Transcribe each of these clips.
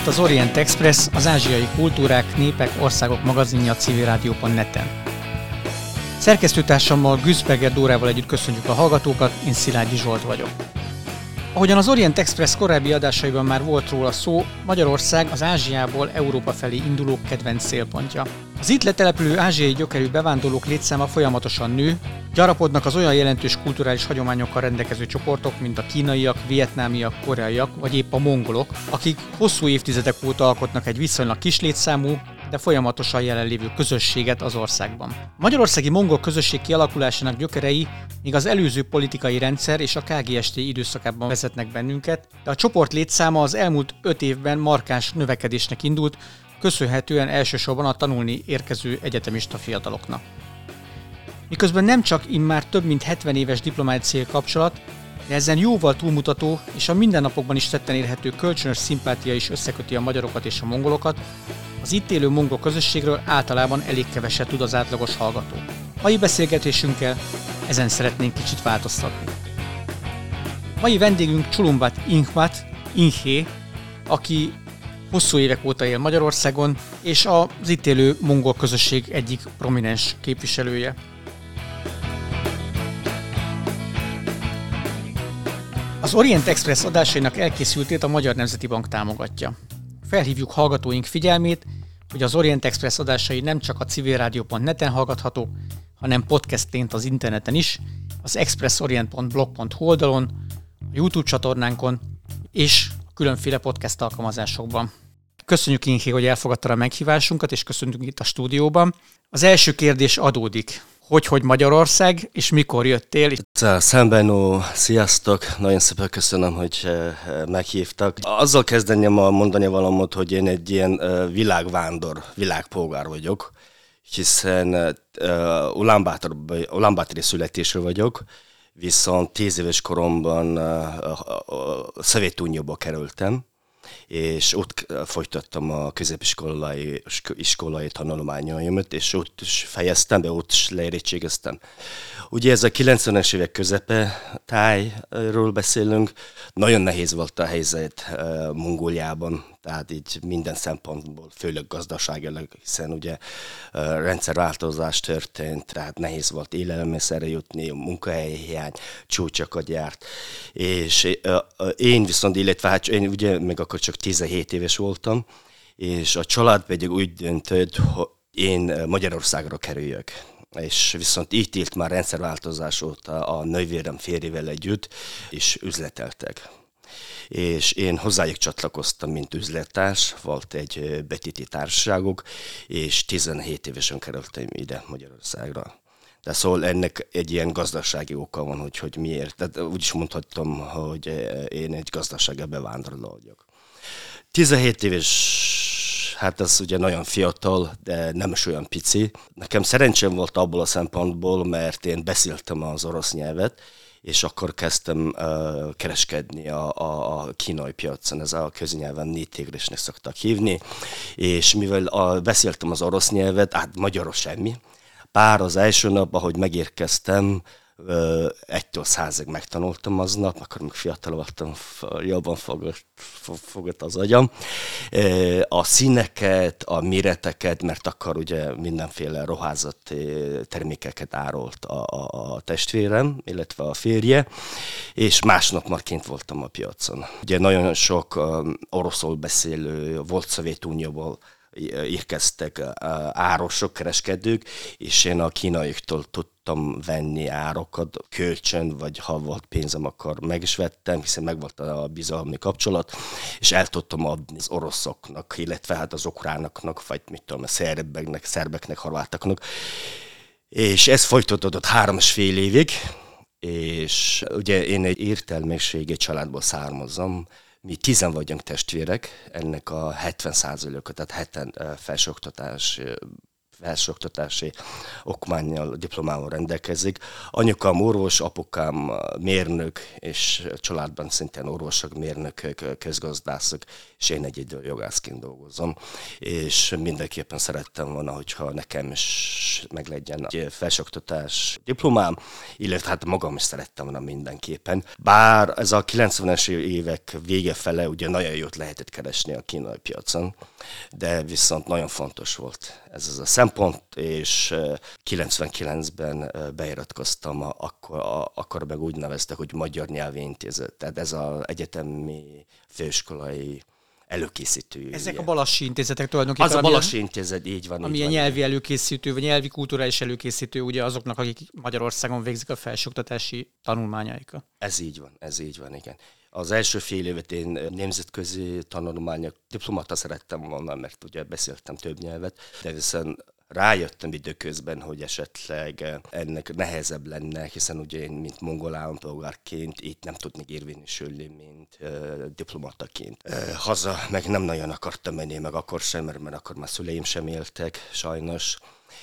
itt az Orient Express, az ázsiai kultúrák, népek, országok magazinja a civilrádió.net-en. Szerkesztőtársammal Güszberger Dórával együtt köszönjük a hallgatókat, én Szilágyi Zsolt vagyok. Ahogyan az Orient Express korábbi adásaiban már volt róla szó, Magyarország az Ázsiából Európa felé induló kedvenc célpontja. Az itt letelepülő ázsiai gyökerű bevándorlók létszáma folyamatosan nő, gyarapodnak az olyan jelentős kulturális hagyományokkal rendelkező csoportok, mint a kínaiak, vietnámiak, koreaiak vagy épp a mongolok, akik hosszú évtizedek óta alkotnak egy viszonylag kis létszámú, de folyamatosan jelenlévő közösséget az országban. Magyarországi mongol közösség kialakulásának gyökerei még az előző politikai rendszer és a KGST időszakában vezetnek bennünket, de a csoport létszáma az elmúlt öt évben markáns növekedésnek indult, köszönhetően elsősorban a tanulni érkező egyetemista fiataloknak. Miközben nem csak immár több mint 70 éves diplomáciai kapcsolat, de ezen jóval túlmutató és a mindennapokban is tetten érhető kölcsönös szimpátia is összeköti a magyarokat és a mongolokat, az itt élő mongol közösségről általában elég keveset tud az átlagos hallgató. Mai beszélgetésünkkel ezen szeretnénk kicsit változtatni. Mai vendégünk Csulumbat Inkmat, Inhé, aki hosszú évek óta él Magyarországon, és az itt élő mongol közösség egyik prominens képviselője. Az Orient Express adásainak elkészültét a Magyar Nemzeti Bank támogatja. Felhívjuk hallgatóink figyelmét, hogy az Orient Express adásai nem csak a civilrádió.net-en hallgathatók, hanem podcastként az interneten is, az expressorient.blog.hu oldalon, a YouTube csatornánkon és a különféle podcast alkalmazásokban. Köszönjük Inki, hogy elfogadta a meghívásunkat, és köszöntünk itt a stúdióban. Az első kérdés adódik hogy, hogy Magyarország, és mikor jöttél? Szembenó, sziasztok! Nagyon szépen köszönöm, hogy eh, meghívtak. Azzal kezdeném a mondani valamot, hogy én egy ilyen eh, világvándor, világpolgár vagyok, hiszen uh, Ulánbátori születésről vagyok, viszont tíz éves koromban Szovjetunióba kerültem, és ott folytattam a középiskolai iskolai tanulmányaimat, és ott is fejeztem be, ott is leérettségeztem. Ugye ez a 90-es évek közepe tájról beszélünk, nagyon nehéz volt a helyzet Mongóliában, tehát így minden szempontból, főleg gazdaságilag, hiszen ugye rendszerváltozás történt, tehát nehéz volt élelmiszerre jutni, munkahelyi csúcsokat járt, és én viszont, illetve hát én ugye meg akkor csak 17 éves voltam, és a család pedig úgy döntött, hogy én Magyarországra kerüljök és viszont így élt már rendszerváltozás óta a nővérem férjével együtt, és üzleteltek. És én hozzájuk csatlakoztam, mint üzlettárs, volt egy betéti társaságok, és 17 évesen kerültem ide Magyarországra. De szóval ennek egy ilyen gazdasági oka van, hogy, hogy miért. Tehát úgy is mondhatom, hogy én egy gazdasági bevándorló vagyok. 17 éves, hát ez ugye nagyon fiatal, de nem is olyan pici. Nekem szerencsém volt abból a szempontból, mert én beszéltem az orosz nyelvet, és akkor kezdtem uh, kereskedni a, a, a kínai piacon, ez a köznyelven nétigrisnek szoktak hívni, és mivel a, beszéltem az orosz nyelvet, hát magyarul semmi, pár az első nap, ahogy megérkeztem, egytől százig megtanultam aznap, akkor még fiatal voltam, jobban fogott, fogott az agyam. A színeket, a méreteket, mert akkor ugye mindenféle roházott termékeket árolt a, a, a testvérem, illetve a férje, és másnap már kint voltam a piacon. Ugye nagyon sok oroszul beszélő volt Szovjetunióból érkeztek árosok, kereskedők, és én a kínaiaktól tudtam venni árokat, kölcsön, vagy ha volt pénzem, akkor meg is vettem, hiszen meg volt a bizalmi kapcsolat, és el tudtam adni az oroszoknak, illetve hát az ukránoknak, vagy mit tudom, a szerbeknek, szerbeknek, horvátaknak. És ez folytatódott három és fél évig, és ugye én egy értelmiségi családból származom, mi tizen vagyunk testvérek, ennek a 70 százaléka, tehát heten felsőoktatás felsőoktatási okmányjal, diplomával rendelkezik. Anyukám orvos, apukám mérnök, és családban szintén orvosok, mérnökök, közgazdászok, és én egy jogászként dolgozom. És mindenképpen szerettem volna, hogyha nekem is meg legyen egy felsőoktatás diplomám, illetve hát magam is szerettem volna mindenképpen. Bár ez a 90-es évek vége fele ugye nagyon jót lehetett keresni a kínai piacon, de viszont nagyon fontos volt ez az a szempont, és 99-ben beiratkoztam, akkor, akkor meg úgy neveztek, hogy Magyar Nyelvi Intézet, tehát ez az egyetemi főiskolai előkészítő. Ezek a Balassi intézetek tulajdonképpen. Az a Balassi intézet, így van. Ami így van. nyelvi előkészítő, vagy nyelvi kulturális előkészítő, ugye azoknak, akik Magyarországon végzik a felsőoktatási tanulmányaikat. Ez így van, ez így van, igen. Az első fél évet én nemzetközi tanulmányok, diplomata szerettem volna, mert ugye beszéltem több nyelvet, de viszont rájöttem időközben, hogy esetleg ennek nehezebb lenne, hiszen ugye én, mint mongol állampolgárként itt nem tudnék érvényesülni, mint uh, diplomataként. Uh, haza meg nem nagyon akartam menni, meg akkor sem, mert, mert akkor már szüleim sem éltek, sajnos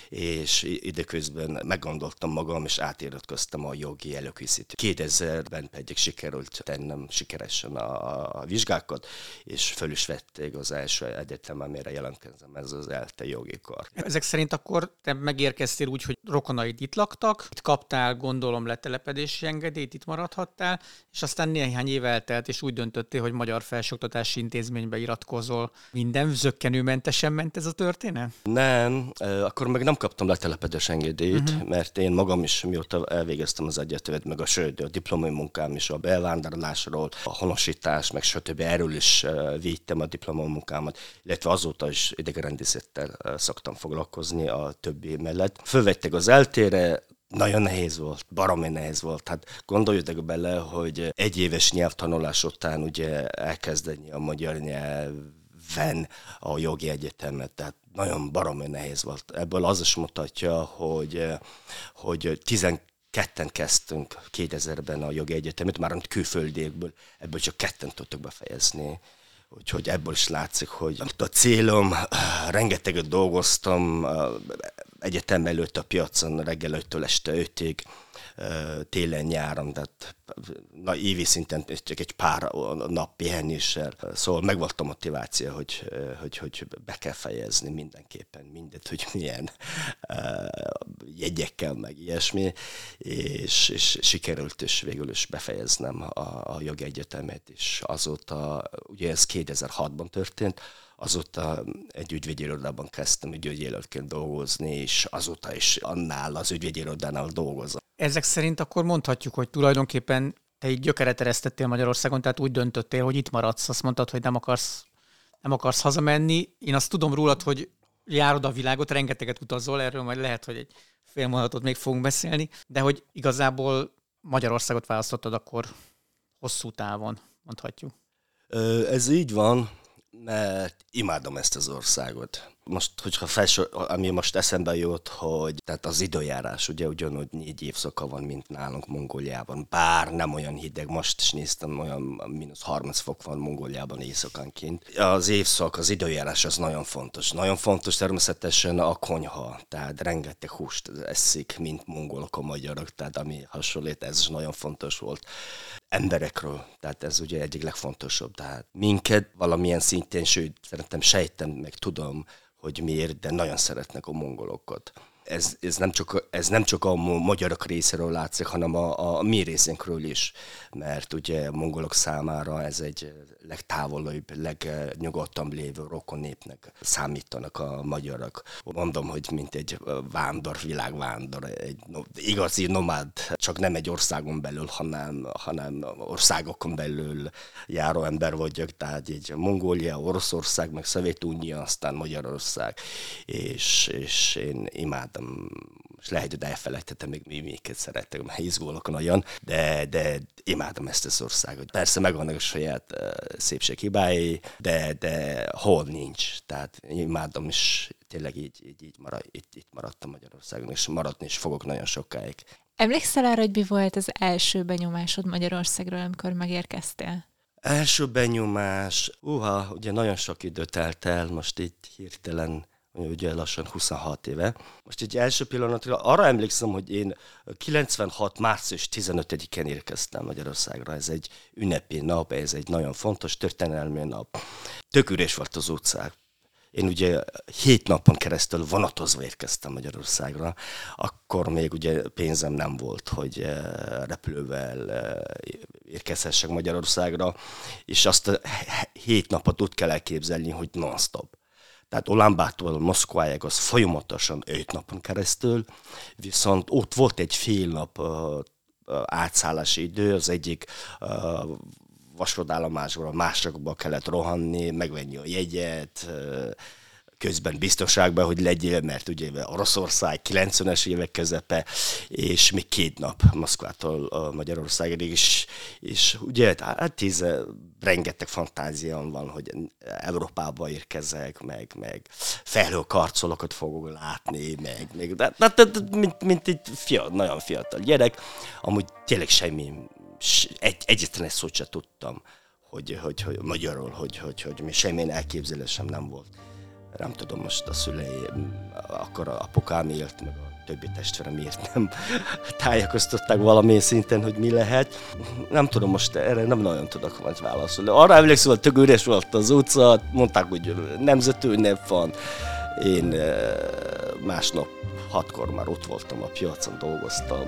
és időközben meggondoltam magam, és átiratkoztam a jogi előkészítő. 2000-ben pedig sikerült tennem sikeresen a, a vizsgákat, és föl is vették az első egyetem, amire jelentkezem, ez az ELTE jogi kar. Ezek szerint akkor te megérkeztél úgy, hogy rokonaid itt laktak, itt kaptál gondolom letelepedési engedélyt, itt maradhattál, és aztán néhány év eltelt, és úgy döntöttél, hogy Magyar Felsőoktatási Intézménybe iratkozol. Minden zöggenőmentesen ment ez a történet? Nem, akkor meg nem kaptam letelepedés engedélyt, uh-huh. mert én magam is, mióta elvégeztem az egyetemet, meg a sőt, a diplomai munkám is, a bevándorlásról, a honosítás, meg stb. Erről is védtem a diplomai munkámat, illetve azóta is idegrendészettel szoktam foglalkozni a többi mellett. Fölvettek az eltére, nagyon nehéz volt, baromi nehéz volt. Hát gondoljatok bele, hogy egy éves nyelvtanulás után ugye elkezdeni a magyar nyelv ven a jogi egyetemet, tehát nagyon baromi nehéz volt. Ebből az is mutatja, hogy, hogy 12 ketten kezdtünk 2000-ben a jogi egyetemet, már külföldiekből, ebből csak ketten tudtuk befejezni. Úgyhogy ebből is látszik, hogy a célom, rengeteget dolgoztam egyetem előtt a piacon reggel 5-től este 5-ig, télen-nyáron, tehát na, évi szinten csak egy pár nap pihenéssel. Szóval megvolt a motiváció, hogy, hogy, hogy be kell fejezni mindenképpen mindet, hogy milyen jegyekkel, meg ilyesmi, és, és sikerült is végül is befejeznem a, a jogi egyetemet, és azóta, ugye ez 2006-ban történt, azóta egy ügyvédjirodában kezdtem ügyvédjelöltként dolgozni, és azóta is annál az ügyvédjirodánál dolgozom. Ezek szerint akkor mondhatjuk, hogy tulajdonképpen te így gyökeret eresztettél Magyarországon, tehát úgy döntöttél, hogy itt maradsz. Azt mondtad, hogy nem akarsz, nem akarsz hazamenni. Én azt tudom rólad, hogy járod a világot, rengeteget utazol, erről majd lehet, hogy egy fél mondatot még fogunk beszélni, de hogy igazából Magyarországot választottad akkor hosszú távon, mondhatjuk. Ez így van, mert imádom ezt az országot most, hogyha felső, ami most eszembe jut, hogy tehát az időjárás ugye ugyanúgy négy évszaka van, mint nálunk Mongóliában, bár nem olyan hideg, most is néztem, olyan mínusz 30 fok van Mongóliában éjszakánként. Az évszak, az időjárás az nagyon fontos. Nagyon fontos természetesen a konyha, tehát rengeteg húst eszik, mint mongolok a magyarok, tehát ami hasonlít, ez is nagyon fontos volt emberekről, tehát ez ugye egyik legfontosabb, tehát minket valamilyen szintén, sőt, szerintem sejtem, meg tudom, hogy miért, de nagyon szeretnek a mongolokat ez, ez, nem csak, ez nem csak a magyarok részéről látszik, hanem a, a mi részünkről is, mert ugye a mongolok számára ez egy legtávolabb, legnyugodtabb lévő rokon népnek számítanak a magyarok. Mondom, hogy mint egy vándor, világvándor, egy igazi nomád, csak nem egy országon belül, hanem, hanem országokon belül járó ember vagyok, tehát egy Mongólia, Oroszország, meg Szovjetunió, aztán Magyarország, és, és én imád szeretem, és lehet, hogy elfelejtettem még mi miket szeretek, mert izgulok nagyon, de, de imádom ezt az országot. Persze megvannak a saját uh, szépség hibái, de, de hol nincs. Tehát imádom, és tényleg így, így, így, marad, itt, itt maradtam Magyarországon, és maradni is fogok nagyon sokáig. Emlékszel arra, hogy mi volt az első benyomásod Magyarországról, amikor megérkeztél? Első benyomás, uha, ugye nagyon sok idő telt el, most itt hirtelen ugye lassan 26 éve. Most egy első pillanatra arra emlékszem, hogy én 96. március 15-én érkeztem Magyarországra. Ez egy ünnepi nap, ez egy nagyon fontos történelmi nap. Tök üres volt az utcák. Én ugye hét napon keresztül vonatozva érkeztem Magyarországra, akkor még ugye pénzem nem volt, hogy eh, repülővel eh, érkezhessek Magyarországra, és azt a hét napot úgy kell elképzelni, hogy non-stop. Tehát Olambától Moszkváig az folyamatosan öt napon keresztül, viszont ott volt egy fél nap uh, átszállási idő, az egyik uh, vasútállomásról a másikba kellett rohanni, megvenni a jegyet, uh, közben biztonságban, hogy legyél, mert ugye Oroszország 90-es évek közepe, és még két nap Moszkvától a Magyarországig, és, és ugye hát tíz, rengeteg fantáziám van, hogy Európába érkezek, meg, meg felhőkarcolokat fogok látni, meg, meg de, de, de, de mint, mint egy fiatal, nagyon fiatal gyerek, amúgy tényleg semmi, egy, egyetlen szót sem tudtam, hogy, hogy, hogy magyarul, hogy, hogy, hogy, hogy semmilyen elképzelésem nem volt nem tudom most a szülei, akkor a apukám élt, meg a többi testvérem miért nem tájékoztatták valamilyen szinten, hogy mi lehet. Nem tudom, most erre nem nagyon tudok majd válaszolni. Arra emlékszem, hogy tök üres volt az utca, mondták, hogy nemzetünnep van. Én eh, másnap hatkor már ott voltam a piacon, dolgoztam,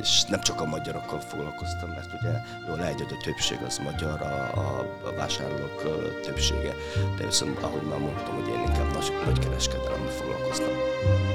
és nem csak a magyarokkal foglalkoztam, mert ugye jól hogy a többség az magyar, a, a, a vásárlók többsége, de viszont ahogy már mondtam, hogy én inkább nagy, nagy kereskedelemmel foglalkoztam.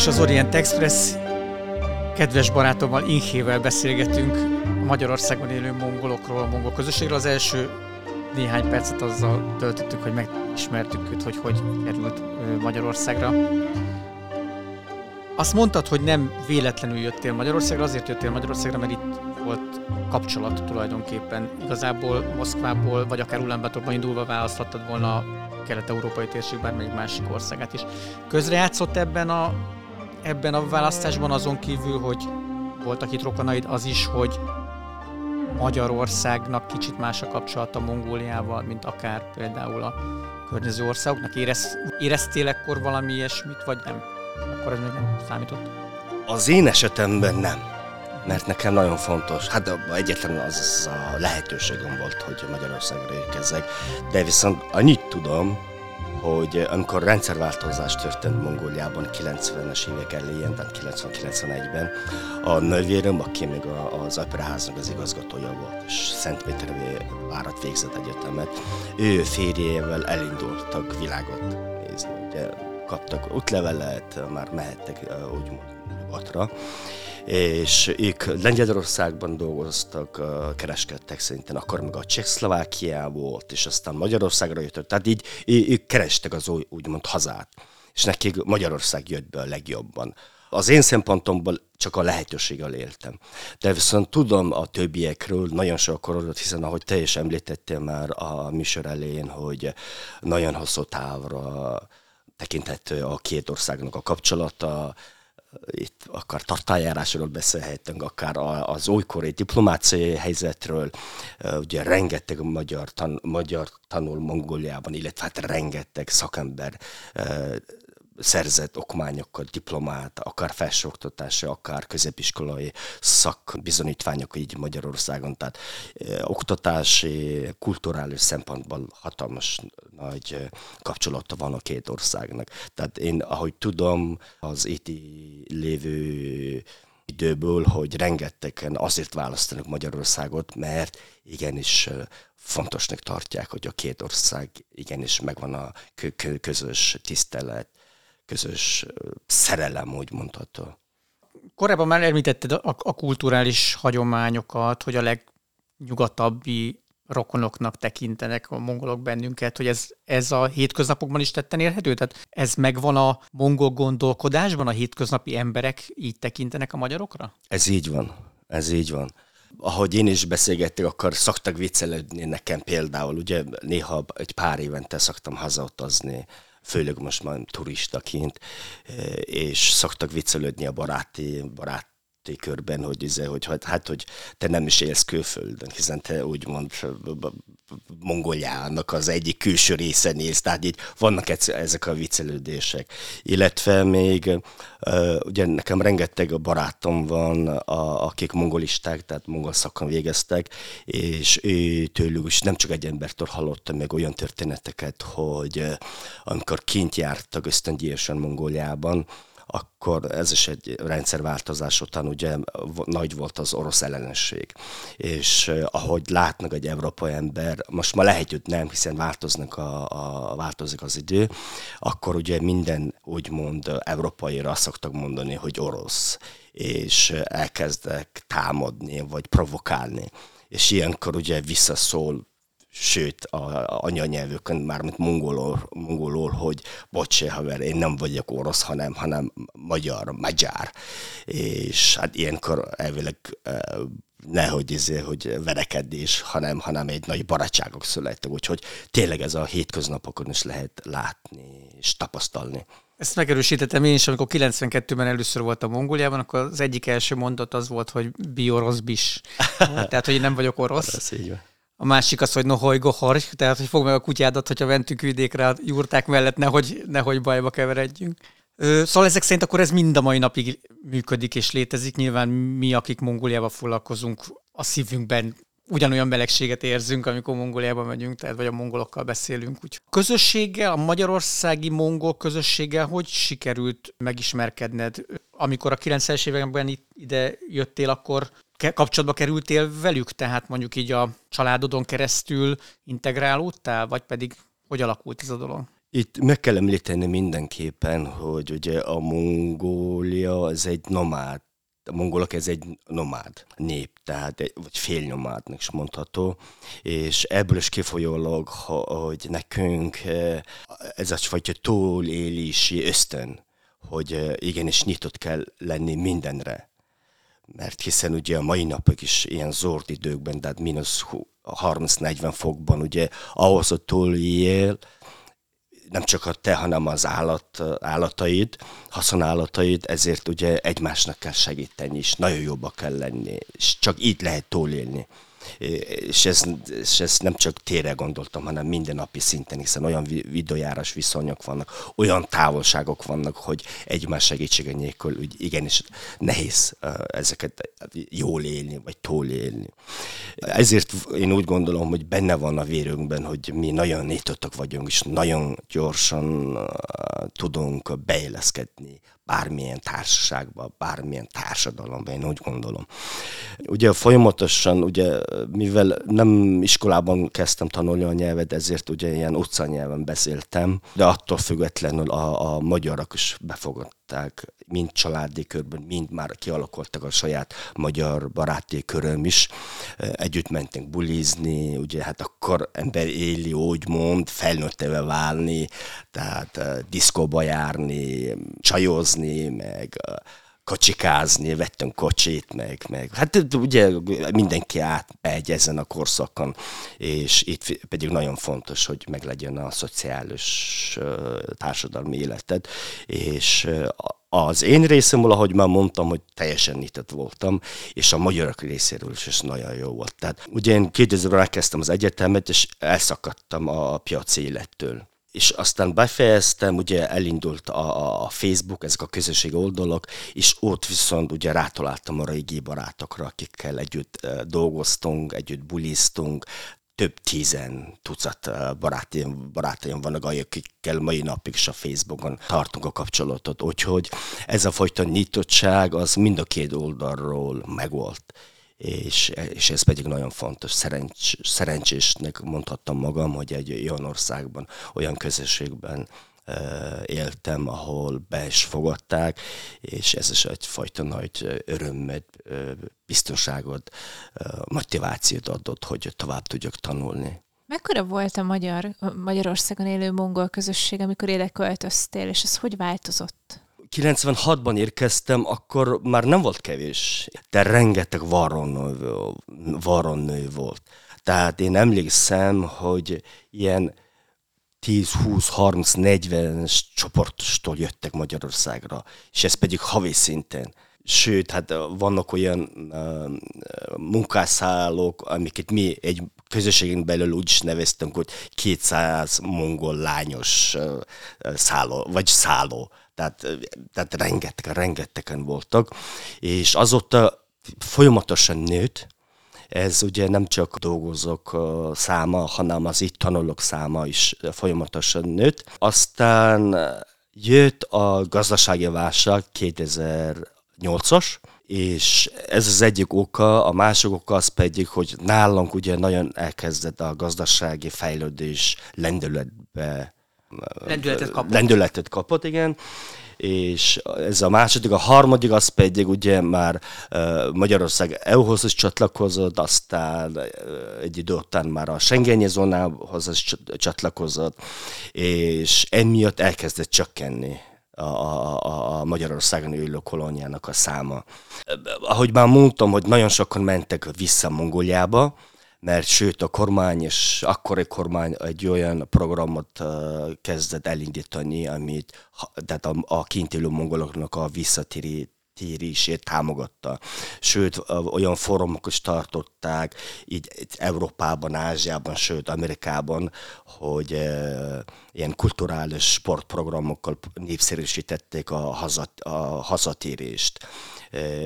Is az Orient Express. Kedves barátommal, Inhével beszélgetünk a Magyarországon élő mongolokról, a mongol közösségről. Az első néhány percet azzal töltöttük, hogy megismertük őt, hogy hogy került Magyarországra. Azt mondtad, hogy nem véletlenül jöttél Magyarországra, azért jöttél Magyarországra, mert itt volt kapcsolat tulajdonképpen. Igazából Moszkvából, vagy akár Ulánbátorban indulva választhattad volna kelet-európai térség bármelyik másik országát is. Közrejátszott ebben a ebben a választásban azon kívül, hogy voltak itt rokonaid, az is, hogy Magyarországnak kicsit más a kapcsolata Mongóliával, mint akár például a környező országoknak. Érez, éreztél ekkor valami ilyesmit, vagy nem? Akkor ez még nem számított? Az én esetemben nem, mert nekem nagyon fontos. Hát egyetlen az a lehetőségem volt, hogy Magyarországra érkezzek, de viszont annyit tudom, hogy amikor rendszerváltozás történt Mongóliában 90-es évek elején, tehát 90-91-ben, a nővérem, aki még az operaháznak az igazgatója volt, és Szentpétervé várat végzett egyetemet, ő férjével elindultak világot nézni. Ugye kaptak útlevelet, már mehettek úgymond nyugatra, és ők Lengyelországban dolgoztak, kereskedtek szerintem, akkor meg a Csehszlovákia volt, és aztán Magyarországra jöttek, tehát így ők kerestek az úgymond hazát, és nekik Magyarország jött be a legjobban. Az én szempontomból csak a lehetőséggel éltem. De viszont tudom a többiekről nagyon sok korodot, hiszen ahogy te is említettél már a műsor elején, hogy nagyon hosszú távra tekinthető a két országnak a kapcsolata, itt akár tartályárásról beszélhetünk, akár az olykori diplomáciai helyzetről, ugye rengeteg magyar, tan, magyar tanul Mongóliában, illetve hát rengeteg szakember szerzett okmányokkal, diplomát, akár felsőoktatási, akár középiskolai szakbizonyítványok így Magyarországon. Tehát eh, oktatási, kulturális szempontból hatalmas nagy kapcsolata van a két országnak. Tehát én, ahogy tudom, az itt lévő időből, hogy rengetegen azért választanak Magyarországot, mert igenis fontosnak tartják, hogy a két ország igenis megvan a közös tisztelet, közös szerelem, úgy mondható. Korábban már említetted a, a kulturális hagyományokat, hogy a legnyugatabbi rokonoknak tekintenek a mongolok bennünket, hogy ez, ez a hétköznapokban is tetten érhető? Tehát ez megvan a mongol gondolkodásban, a hétköznapi emberek így tekintenek a magyarokra? Ez így van, ez így van ahogy én is beszélgettek, akkor szoktak viccelődni nekem például, ugye néha egy pár évente szoktam hazautazni, főleg most már turistaként, és szoktak viccelődni a baráti, barát körben, hogy, izé, hogy hát, hogy te nem is élsz külföldön, hiszen te úgymond Mongoliának az egyik külső részen élsz, tehát így vannak ezek a viccelődések. Illetve még ugye nekem rengeteg barátom van, a, akik mongolisták, tehát mongol szakon végeztek, és ő tőlük is nem csak egy embertől hallottam meg olyan történeteket, hogy amikor kint jártak ösztöndíjasan Mongóliában, akkor ez is egy rendszerváltozás után ugye nagy volt az orosz ellenesség. És ahogy látnak egy európai ember, most ma lehet, hogy nem, hiszen változnak a, a, változik az idő, akkor ugye minden úgymond európaira szoktak mondani, hogy orosz, és elkezdek támadni, vagy provokálni. És ilyenkor ugye visszaszól sőt a anyanyelvükön, mármint mongolul, mongolul hogy bocsé, haver, én nem vagyok orosz, hanem, hanem magyar, magyar. És hát ilyenkor elvileg nehogy izé, hogy verekedés, hanem, hanem egy nagy barátságok születtek, úgyhogy tényleg ez a hétköznapokon is lehet látni és tapasztalni. Ezt megerősítettem én is, amikor 92-ben először voltam Mongóliában, akkor az egyik első mondat az volt, hogy bi orosz bis. Tehát, hogy én nem vagyok orosz. Ez így van. A másik az, hogy nohoj gohor, tehát hogy fog meg a kutyádat, hogyha mentünk vidékre a jurták mellett, nehogy, nehogy bajba keveredjünk. Szóval ezek szerint akkor ez mind a mai napig működik és létezik. Nyilván mi, akik Mongóliába foglalkozunk, a szívünkben ugyanolyan melegséget érzünk, amikor Mongóliába megyünk, tehát vagy a mongolokkal beszélünk. Úgy. A közösséggel, a magyarországi mongol közösséggel hogy sikerült megismerkedned? Amikor a 90-es években ide jöttél, akkor kapcsolatba kerültél velük, tehát mondjuk így a családodon keresztül integrálódtál, vagy pedig hogy alakult ez a dolog? Itt meg kell említeni mindenképpen, hogy ugye a Mongólia az egy nomád, a mongolok ez egy nomád nép, tehát egy, vagy félnomádnak is mondható, és ebből is kifolyólag, hogy nekünk eh, ez a fajta túlélési ösztön, hogy eh, igenis nyitott kell lenni mindenre mert hiszen ugye a mai napok is ilyen zord időkben, tehát mínusz 30-40 fokban, ugye ahhoz, hogy túléljél, nem csak a te, hanem az állat, állataid, haszonállataid, ezért ugye egymásnak kell segíteni, és nagyon jobbak kell lenni, és csak így lehet túlélni és ez, és ez nem csak tére gondoltam, hanem mindennapi szinten, hiszen olyan videójárás viszonyok vannak, olyan távolságok vannak, hogy egymás segítsége nélkül úgy igenis nehéz ezeket jól élni, vagy túlélni. Ezért én úgy gondolom, hogy benne van a vérünkben, hogy mi nagyon nyitottak vagyunk, és nagyon gyorsan tudunk beéleszkedni bármilyen társaságba, bármilyen társadalomba, én úgy gondolom. Ugye folyamatosan, ugye, mivel nem iskolában kezdtem tanulni a nyelvet, ezért ugye ilyen utcanyelven beszéltem, de attól függetlenül a, a magyarok is befogadták, mind családi körben, mind már kialakultak a saját magyar baráti köröm is. Együtt mentünk bulizni, ugye hát akkor ember éli, úgymond, felnőttevel válni, tehát diszkóba járni, csajozni, meg kocsikázni, vettünk kocsit, meg, meg hát ugye mindenki átmegy ezen a korszakon, és itt pedig nagyon fontos, hogy meglegyen a szociális társadalmi életed, és az én részemről, ahogy már mondtam, hogy teljesen nyitott voltam, és a magyarok részéről is, is nagyon jó volt. Tehát ugye én 2000-ben elkezdtem az egyetemet, és elszakadtam a piaci élettől és aztán befejeztem, ugye elindult a, a Facebook, ezek a közösségi oldalak, és ott viszont ugye rátaláltam a régi barátokra, akikkel együtt dolgoztunk, együtt buliztunk, több tízen tucat barátaim, barátaim vannak, akikkel mai napig is a Facebookon tartunk a kapcsolatot. Úgyhogy ez a fajta nyitottság az mind a két oldalról megvolt és, és ez pedig nagyon fontos. Szerencs, szerencsésnek mondhattam magam, hogy egy olyan országban, olyan közösségben éltem, ahol be is fogadták, és ez is egyfajta nagy örömmet, biztonságot, motivációt adott, hogy tovább tudjak tanulni. Mekkora volt a magyar, Magyarországon élő mongol közösség, amikor ide költöztél, és ez hogy változott? 96-ban érkeztem, akkor már nem volt kevés, de rengeteg varronnő, varronnő volt. Tehát én emlékszem, hogy ilyen 10, 20, 30, 40 csoportostól jöttek Magyarországra, és ez pedig havi szinten. Sőt, hát vannak olyan uh, munkásszállók, amiket mi egy közösségén belül úgy is neveztünk, hogy 200 mongol lányos uh, szálló, vagy szálló. Tehát, tehát rengeteg, rengetegen voltak, és azóta folyamatosan nőtt, ez ugye nem csak dolgozók száma, hanem az itt tanulók száma is folyamatosan nőtt. Aztán jött a gazdasági válság 2008-as, és ez az egyik oka, a másik oka az pedig, hogy nálunk ugye nagyon elkezdett a gazdasági fejlődés lendületbe Lendületet kapott. Lendületet kapott, igen és ez a második, a harmadik az pedig ugye már Magyarország EU-hoz is csatlakozott, aztán egy idő után már a Schengeni zónához is csatlakozott, és emiatt elkezdett csökkenni a, a, a Magyarországon élő kolóniának a száma. Ahogy már mondtam, hogy nagyon sokan mentek vissza Mongóliába, mert sőt a kormány és akkori kormány egy olyan programot kezdett elindítani, amit tehát a, a kint élő mongoloknak a visszatérését támogatta. Sőt, olyan fórumok is tartották, így, így Európában, Ázsiában, sőt Amerikában, hogy uh, ilyen kulturális sportprogramokkal népszerűsítették a, hazat, a hazatérést.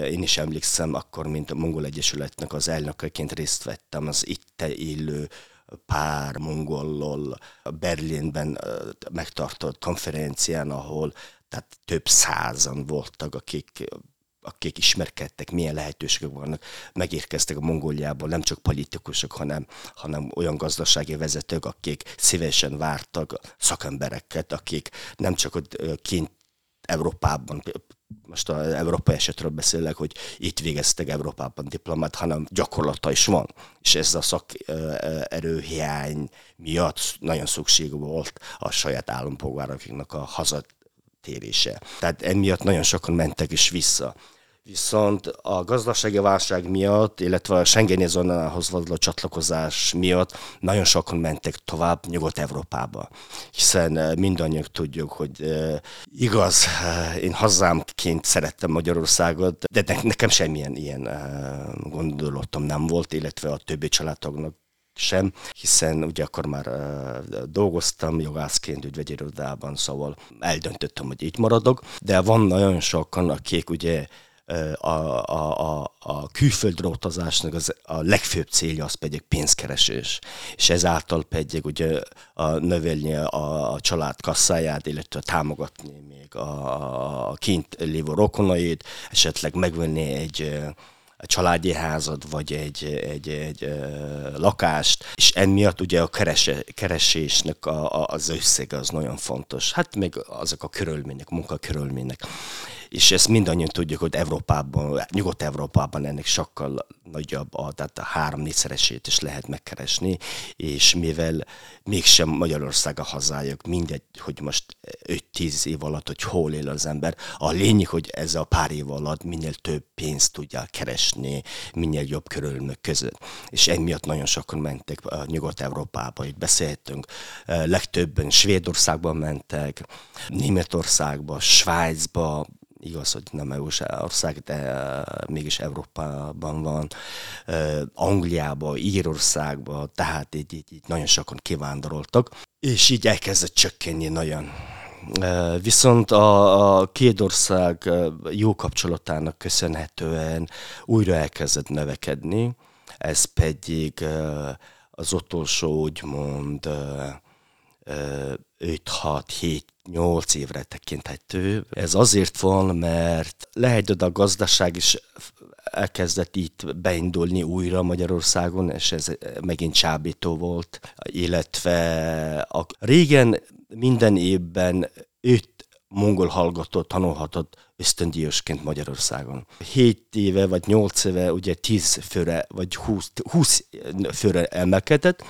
Én is emlékszem, akkor, mint a Mongol Egyesületnek az elnökeként részt vettem az itt élő pár mongollal Berlinben megtartott konferencián, ahol tehát több százan voltak, akik akik ismerkedtek, milyen lehetőségek vannak, megérkeztek a Mongóliából, nem csak politikusok, hanem, hanem olyan gazdasági vezetők, akik szívesen vártak szakembereket, akik nem csak kint Európában most az európai esetről beszélek, hogy itt végeztek Európában diplomát, hanem gyakorlata is van. És ez a szakerőhiány miatt nagyon szükség volt a saját állampolgároknak a hazatérése. Tehát emiatt nagyon sokan mentek is vissza. Viszont a gazdasági válság miatt, illetve a Schengeni zónához való csatlakozás miatt nagyon sokan mentek tovább Nyugat-Európába. Hiszen eh, mindannyian tudjuk, hogy uh, igaz, uh, én hazámként szerettem Magyarországot, de nekem semmilyen ilyen gondolatom nem volt, illetve a többi családoknak sem, hiszen ugye akkor már uh, dolgoztam jogászként ügyvegyirodában, szóval eldöntöttem, hogy így maradok, de van nagyon sokan, akik ugye a, a, a, a külföldre utazásnak az, a legfőbb célja az pedig pénzkeresés, és ezáltal pedig ugye a növelni a, a család kasszáját, illetve támogatni még a, a kint lévő rokonait, esetleg megvenni egy családi házad, vagy egy, egy, egy, egy lakást, és emiatt ugye a kerese, keresésnek a, a, az összeg az nagyon fontos. Hát még azok a körülmények, munkakörülmények és ezt mindannyian tudjuk, hogy Európában, Nyugat-Európában ennek sokkal nagyobb, a, tehát a három-négyszeresét is lehet megkeresni, és mivel mégsem Magyarország a hazájuk, mindegy, hogy most 5-10 év alatt, hogy hol él az ember, a lényeg, hogy ez a pár év alatt minél több pénzt tudja keresni, minél jobb körülmények között. És emiatt nagyon sokan mentek Nyugat-Európába, itt beszéltünk, legtöbben Svédországban mentek, Németországba, Svájcba, igaz, hogy nem EU-s ország, de eh, mégis Európában van, eh, Angliába, Írországba, tehát így, így, így nagyon sokan kivándoroltak. és így elkezdett csökkenni nagyon. Viszont a, a két ország jó kapcsolatának köszönhetően újra elkezdett növekedni, ez pedig az utolsó úgymond 5-6-7-8 évre tekinthető. Ez azért van, mert lehet, hogy a gazdaság is elkezdett itt beindulni újra Magyarországon, és ez megint csábító volt, illetve a, régen minden évben öt mongol hallgató tanulhatott ösztöndíjasként Magyarországon. 7 éve vagy 8 éve ugye 10 főre vagy 20, 20 főre emelkedett,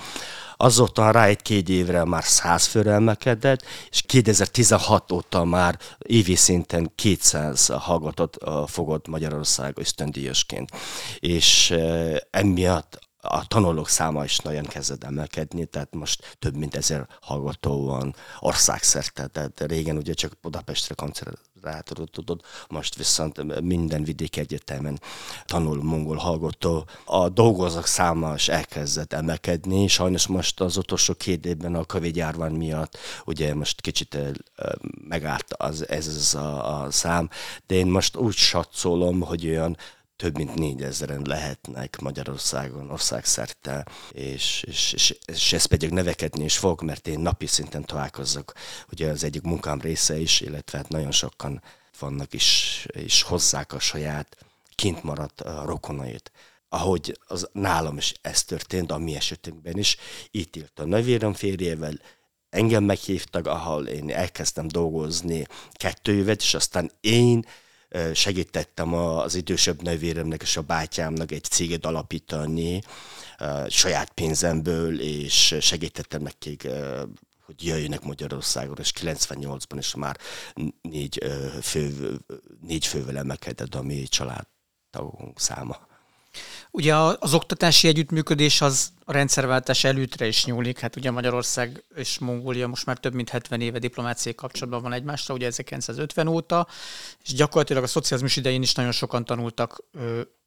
azóta rá egy-két évre már 100 főre emelkedett, és 2016 óta már évi szinten 200 hallgatót fogott Magyarország ösztöndíjasként. És emiatt a tanulók száma is nagyon kezdett emelkedni, tehát most több mint ezer hallgató van országszerte, tehát régen ugye csak Budapestre koncentrálódott, most viszont minden vidék egyetemen tanul mongol hallgató. A dolgozók száma is elkezdett emelkedni, sajnos most az utolsó két évben a Covid járvány miatt ugye most kicsit megállt az, ez az a, a szám, de én most úgy satszolom, hogy olyan több mint négyezeren lehetnek Magyarországon, országszerte, és, és, és, és ez pedig növekedni is fog, mert én napi szinten találkozok, ugye az egyik munkám része is, illetve hát nagyon sokan vannak is, és hozzák a saját kint maradt a rokonait. Ahogy az nálam is ez történt, a mi esetünkben is, itt írt a nővérem férjével, engem meghívtak, ahol én elkezdtem dolgozni kettő évet, és aztán én segítettem az idősebb nővéremnek és a bátyámnak egy céget alapítani saját pénzemből, és segítettem nekik hogy jöjjenek Magyarországon, és 98-ban is már négy, fő, négy fővel emelkedett a mi családtagunk száma. Ugye az oktatási együttműködés az a rendszerváltás előttre is nyúlik. Hát ugye Magyarország és Mongólia most már több mint 70 éve diplomáciai kapcsolatban van egymásra, ugye 1950 óta, és gyakorlatilag a szocializmus idején is nagyon sokan tanultak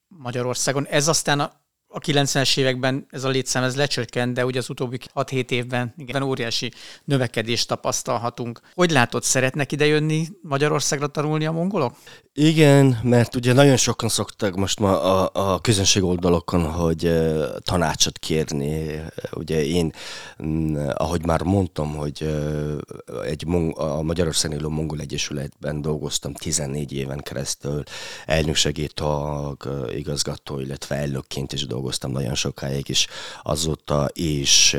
Magyarországon. Ez aztán a a 90-es években ez a létszám ez lecsökkent, de ugye az utóbbi 6-7 évben igen, óriási növekedést tapasztalhatunk. Hogy látod, szeretnek idejönni Magyarországra tanulni a mongolok? Igen, mert ugye nagyon sokan szoktak most ma a, a közönség oldalokon, hogy uh, tanácsot kérni. Ugye én, uh, ahogy már mondtam, hogy uh, egy mong- a Magyarországon élő Mongol Egyesületben dolgoztam 14 éven keresztül, elnöksegítag, uh, igazgató, illetve elnökként is dolgoztam nagyon sokáig, és azóta is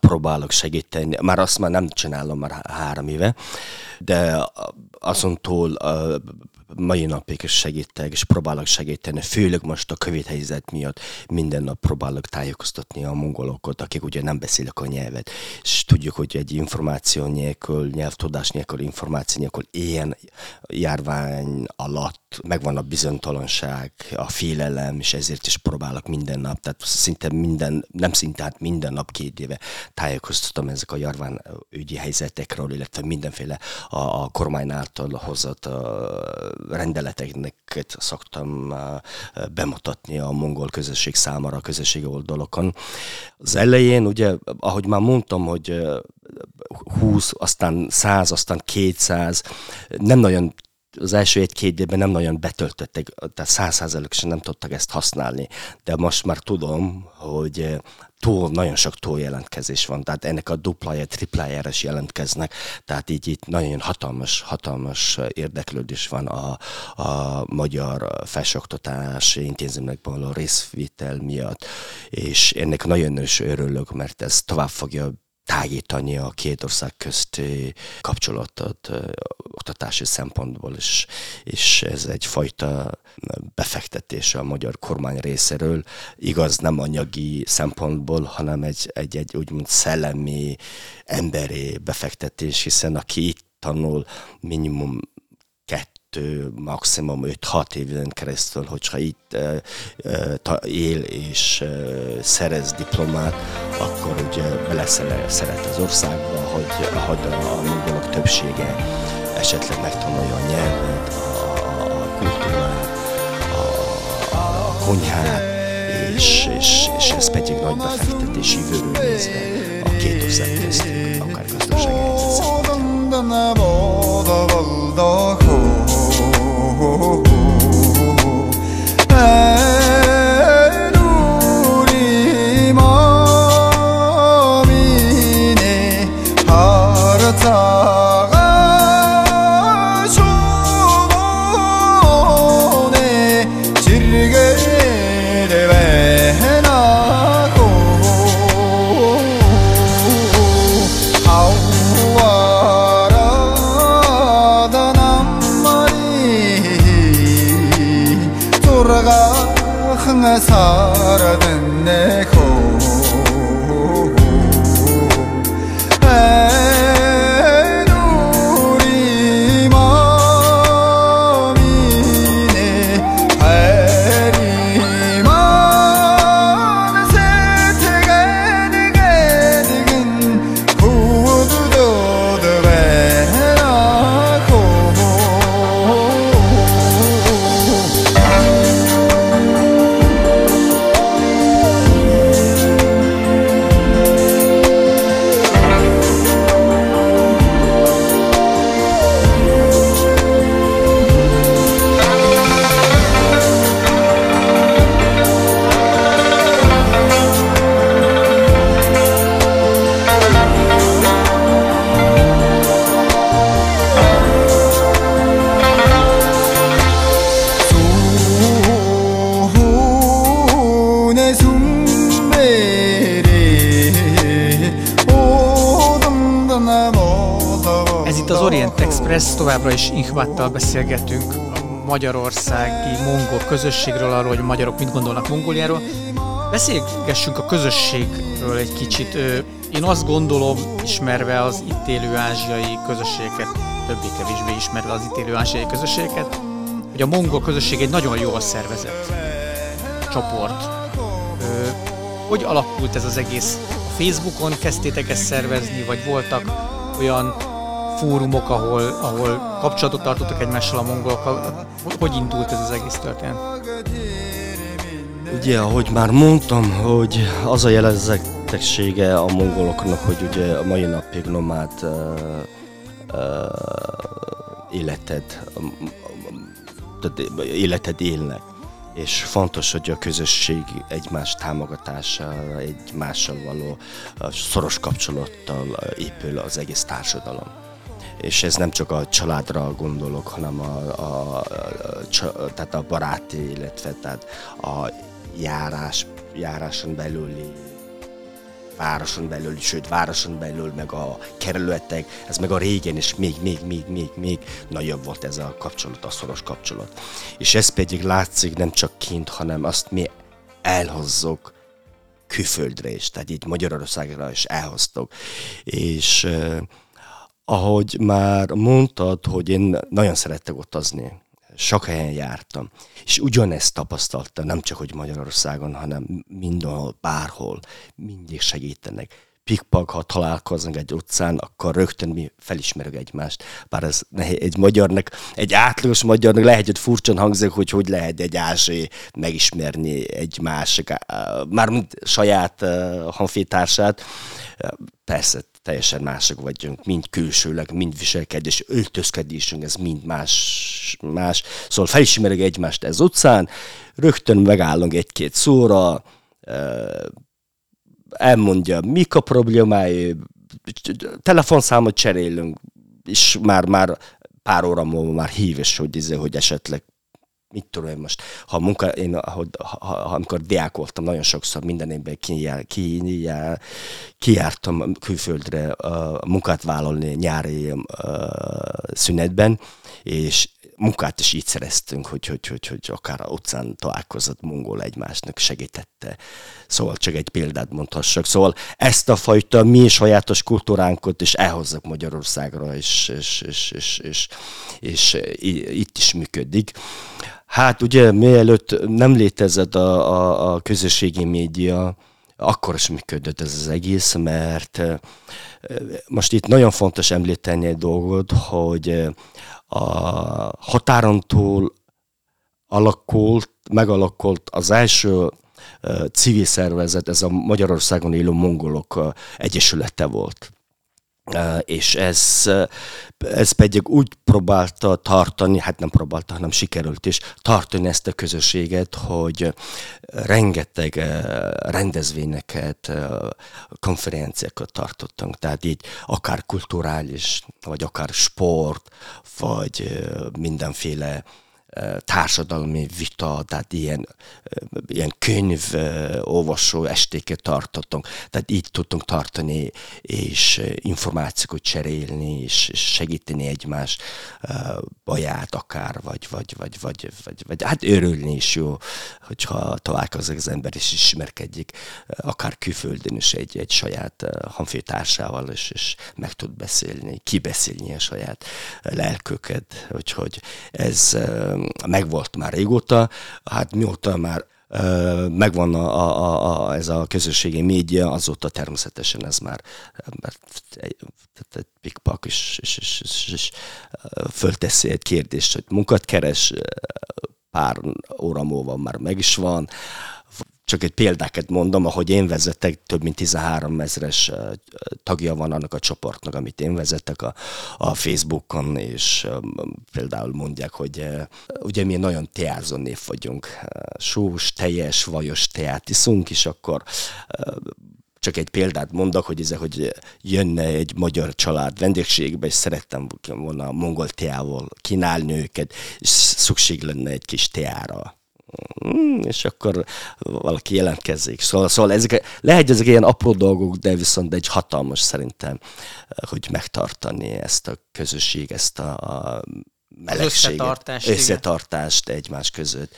próbálok segíteni, már azt már nem csinálom már három éve, de azon túl mai napig is segítek, és próbálok segíteni, főleg most a Covid helyzet miatt minden nap próbálok tájékoztatni a mongolokat, akik ugye nem beszélnek a nyelvet, és tudjuk, hogy egy információ nélkül, nyelvtudás nélkül, információ nélkül ilyen járvány alatt megvan a bizonytalanság, a félelem, és ezért is próbálok minden nap, tehát szinte minden, nem szinte, hát minden nap két éve tájékoztatom ezek a járványügyi helyzetekről, illetve mindenféle a, a kormány által hozott rendeleteknek szoktam bemutatni a mongol közösség számára a közösségi oldalokon. Az elején, ugye, ahogy már mondtam, hogy 20, aztán 100, aztán 200, nem nagyon az első egy-két évben nem nagyon betöltöttek, tehát százszázalékosan nem tudtak ezt használni, de most már tudom, hogy túl, nagyon sok túl jelentkezés van, tehát ennek a duplája, triplájára is jelentkeznek, tehát így itt nagyon hatalmas, hatalmas érdeklődés van a, a magyar felsőoktatási intézményekben a részvétel miatt, és ennek nagyon is örülök, mert ez tovább fogja tágítani a két ország közti kapcsolatot oktatási szempontból is, és ez egyfajta befektetése a magyar kormány részéről, igaz nem anyagi szempontból, hanem egy, egy, egy úgymond szellemi, emberi befektetés, hiszen aki itt tanul minimum kettő, maximum 5-6 éven keresztül, hogyha itt uh, uh, él és uh, szerez diplomát, akkor ugye beleszeret az országba, hogy, ahogy a, a mongolok többsége esetleg megtanulja a nyelvet, a, a kultúrát, a, a konyhát, és, és, és ez pedig nagy befektetés jövőről nézve két ország közt, akár gazdasági is Inhvattal beszélgetünk a magyarországi mongol közösségről, arról, hogy a magyarok mit gondolnak Mongóliáról. Beszélgessünk a közösségről egy kicsit. Én azt gondolom, ismerve az itt élő ázsiai közösségeket, többé-kevésbé ismerve az itt élő ázsiai közösségeket, hogy a mongol közösség egy nagyon jól szervezett csoport. Hogy alakult ez az egész? Facebookon kezdtétek ezt szervezni, vagy voltak olyan fórumok, ahol, ahol kapcsolatot tartottak egymással a mongolokkal. Hogy indult ez az egész történet? Ugye, ahogy már mondtam, hogy az a jellegzetessége a mongoloknak, hogy ugye a mai napig nomád életed, uh, életed élnek. És fontos, hogy a közösség egymás támogatása, egymással való szoros kapcsolattal épül az egész társadalom és ez nem csak a családra gondolok, hanem a, a, a, tehát a baráti, illetve tehát a járás, járáson belüli városon belül, sőt városon belül, meg a kerületek, ez meg a régen is még, még, még, még, még nagyobb volt ez a kapcsolat, a szoros kapcsolat. És ez pedig látszik nem csak kint, hanem azt mi elhozzuk külföldre is, tehát így Magyarországra is elhoztuk. És ahogy már mondtad, hogy én nagyon szerettek utazni, sok helyen jártam, és ugyanezt tapasztaltam, nem csak hogy Magyarországon, hanem mindenhol, bárhol, mindig segítenek. Pikpak, ha találkozunk egy utcán, akkor rögtön mi felismerjük egymást. Bár ez egy magyarnak, egy átlagos magyarnak lehet, hogy furcsan hangzik, hogy hogy lehet egy ázsé megismerni egy másik, mármint saját uh. Persze, teljesen mások vagyunk, mind külsőleg, mind viselkedés, öltözkedésünk, ez mind más, más. Szóval felismerjük egymást ez utcán, rögtön megállunk egy-két szóra, elmondja, mik a problémái, telefonszámot cserélünk, és már, már pár óra múlva már hív, és hogy, izé, hogy esetleg mit tudom én most, ha munka, én, ha, ha, ha, amikor diák voltam, nagyon sokszor minden évben kijár, kijár, kijártam külföldre a munkát vállalni nyári uh, szünetben, és munkát is így szereztünk, hogy, hogy, hogy, hogy akár a utcán találkozott mongol egymásnak segítette. Szóval csak egy példát mondhassak. Szóval ezt a fajta mi sajátos kultúránkot is elhozzak Magyarországra, és, és, és, és, és, és, és itt is működik. Hát ugye mielőtt nem létezett a, a, a közösségi média, akkor is működött ez az egész, mert most itt nagyon fontos említeni egy dolgot, hogy a határon túl alakult, megalakult az első civil szervezet, ez a Magyarországon élő mongolok egyesülete volt és ez, ez pedig úgy próbálta tartani, hát nem próbálta, hanem sikerült is tartani ezt a közösséget, hogy rengeteg rendezvényeket, konferenciákat tartottunk, tehát így akár kulturális, vagy akár sport, vagy mindenféle társadalmi vita, tehát ilyen, ilyen könyv olvasó estéket tartottunk. Tehát így tudtunk tartani, és információkat cserélni, és segíteni egymás baját akár, vagy, vagy, vagy, vagy, vagy, vagy hát örülni is jó, hogyha találkozik az ember, és ismerkedjék, akár külföldön is egy, egy saját honfőtársával, és, és meg tud beszélni, kibeszélni a saját lelköket, úgyhogy ez megvolt már régóta, hát mióta már megvan a, a, a, ez a közösségi média, azóta természetesen ez már mert egy, egy pikpak is, is, is, is, is fölteszi egy kérdést, hogy munkat keres, pár óra múlva már meg is van, csak egy példákat mondom, ahogy én vezetek, több mint 13 ezeres tagja van annak a csoportnak, amit én vezetek a, a Facebookon, és például mondják, hogy ugye mi nagyon teázó név vagyunk, sós, teljes, vajos teát iszunk, és akkor csak egy példát mondok, hogy ez, hogy jönne egy magyar család vendégségbe, és szerettem volna a mongol teával kínálni őket, és szükség lenne egy kis teára és akkor valaki jelentkezik. Szóval, szóval ezek, lehet, ezek ilyen apró dolgok, de viszont egy hatalmas szerintem, hogy megtartani ezt a közösség, ezt a, a melegséget, összetartást, összetartást egymás között.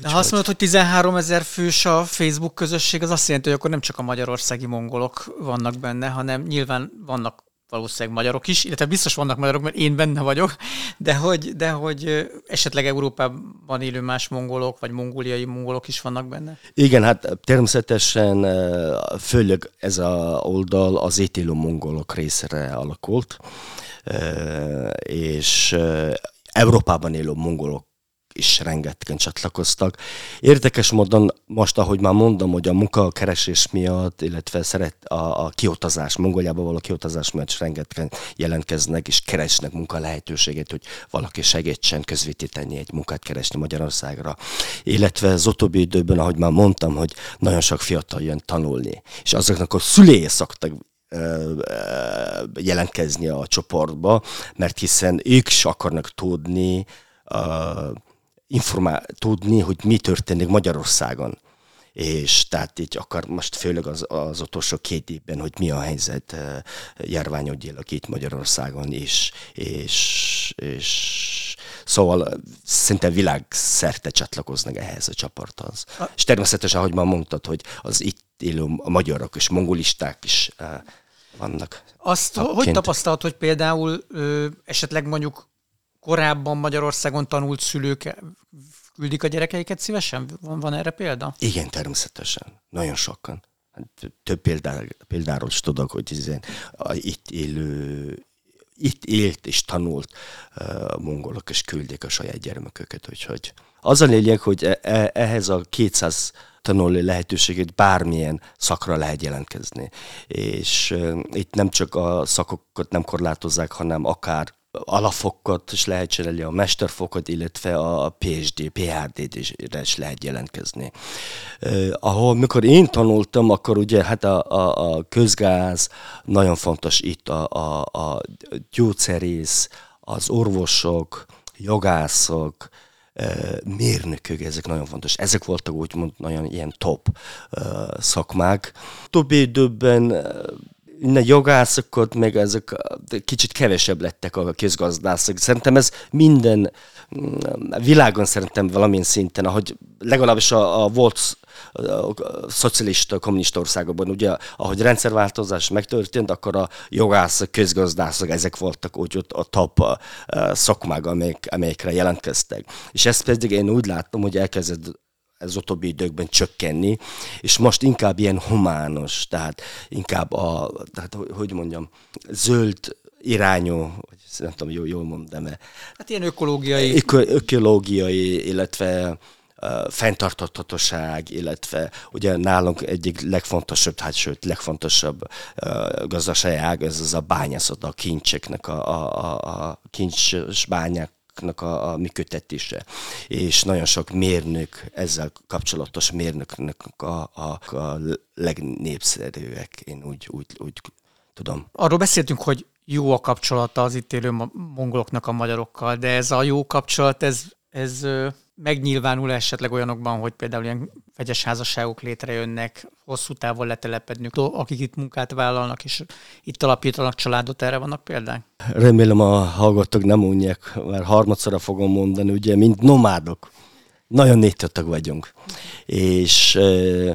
De ha azt mondod, hogy 13 ezer fős a Facebook közösség, az azt jelenti, hogy akkor nem csak a magyarországi mongolok vannak benne, hanem nyilván vannak valószínűleg magyarok is, illetve biztos vannak magyarok, mert én benne vagyok, de hogy, de hogy esetleg Európában élő más mongolok, vagy mongóliai mongolok is vannak benne? Igen, hát természetesen főleg ez a oldal az étélő mongolok részre alakult, és Európában élő mongolok is rengetegen csatlakoztak. Érdekes módon most, ahogy már mondom, hogy a munkakeresés miatt, illetve szeret a, a kiutazás, Mongoliába való kiutazás miatt is rengetegen jelentkeznek és keresnek munka lehetőséget, hogy valaki segítsen közvetíteni egy munkát keresni Magyarországra. Illetve az utóbbi időben, ahogy már mondtam, hogy nagyon sok fiatal jön tanulni, és azoknak a szülei szoktak jelentkezni a csoportba, mert hiszen ők is akarnak tudni, informál, tudni, hogy mi történik Magyarországon. És tehát így akar most főleg az, az utolsó két évben, hogy mi a helyzet uh, járványodjilag itt Magyarországon is, és, és szóval szinte világszerte csatlakoznak ehhez a csoporthoz. A... És természetesen, ahogy már mondtad, hogy az itt élő magyarok és mongolisták is uh, vannak. Azt tagként. hogy tapasztalt, hogy például ö, esetleg mondjuk korábban Magyarországon tanult szülők küldik a gyerekeiket szívesen? Van, van erre példa? Igen, természetesen. Nagyon sokan. Hát több példá, példáról is tudok, hogy ezen, a, itt élő itt élt és tanult uh, mongolok, és küldik a saját gyermeküket. Úgyhogy az a lényeg, hogy e, e, ehhez a 200 tanulni lehetőséget bármilyen szakra lehet jelentkezni. És uh, itt nem csak a szakokat nem korlátozzák, hanem akár alapfokat is lehet csinálni, a mesterfokot, illetve a PhD, PhD-re is lehet jelentkezni. Uh, ahol mikor én tanultam, akkor ugye hát a, a, a közgáz nagyon fontos itt, a, a, a gyógyszerész, az orvosok, jogászok, mérnökök, ezek nagyon fontos. Ezek voltak úgymond nagyon ilyen top szakmák. Többi időben innen jogászokat, meg ezek kicsit kevesebb lettek a közgazdászok. Szerintem ez minden mm, világon szerintem valamilyen szinten, ahogy legalábbis a, a volt szocialista, kommunista országokban, ugye, ahogy rendszerváltozás megtörtént, akkor a jogászok, közgazdászok, ezek voltak úgy ott a top szakmák, amelyek, amelyekre jelentkeztek. És ezt pedig én úgy láttam, hogy elkezdett ez utóbbi időkben csökkenni, és most inkább ilyen humános, tehát inkább a, tehát hogy mondjam, zöld irányú, nem tudom, jól, jól mondom-e. Hát ilyen ökológiai. Öko, ökológiai, illetve fenntarthatóság, illetve ugye nálunk egyik legfontosabb, hát sőt legfontosabb uh, gazdasági ág, ez az a bányászat, a kincseknek, a, a, a kincses bányák a, a működtetése, és nagyon sok mérnök, ezzel kapcsolatos mérnöknek a, a, a legnépszerűek, én úgy, úgy, úgy tudom. Arról beszéltünk, hogy jó a kapcsolata az itt élő mongoloknak a magyarokkal, de ez a jó kapcsolat, ez, ez megnyilvánul esetleg olyanokban, hogy például ilyen vegyes házasságok létrejönnek, hosszú távon letelepednünk, akik itt munkát vállalnak, és itt alapítanak családot, erre vannak példák? Remélem a hallgatók nem mondják, mert harmadszorra fogom mondani, ugye, mint nomádok. Nagyon négytatag vagyunk. És eh,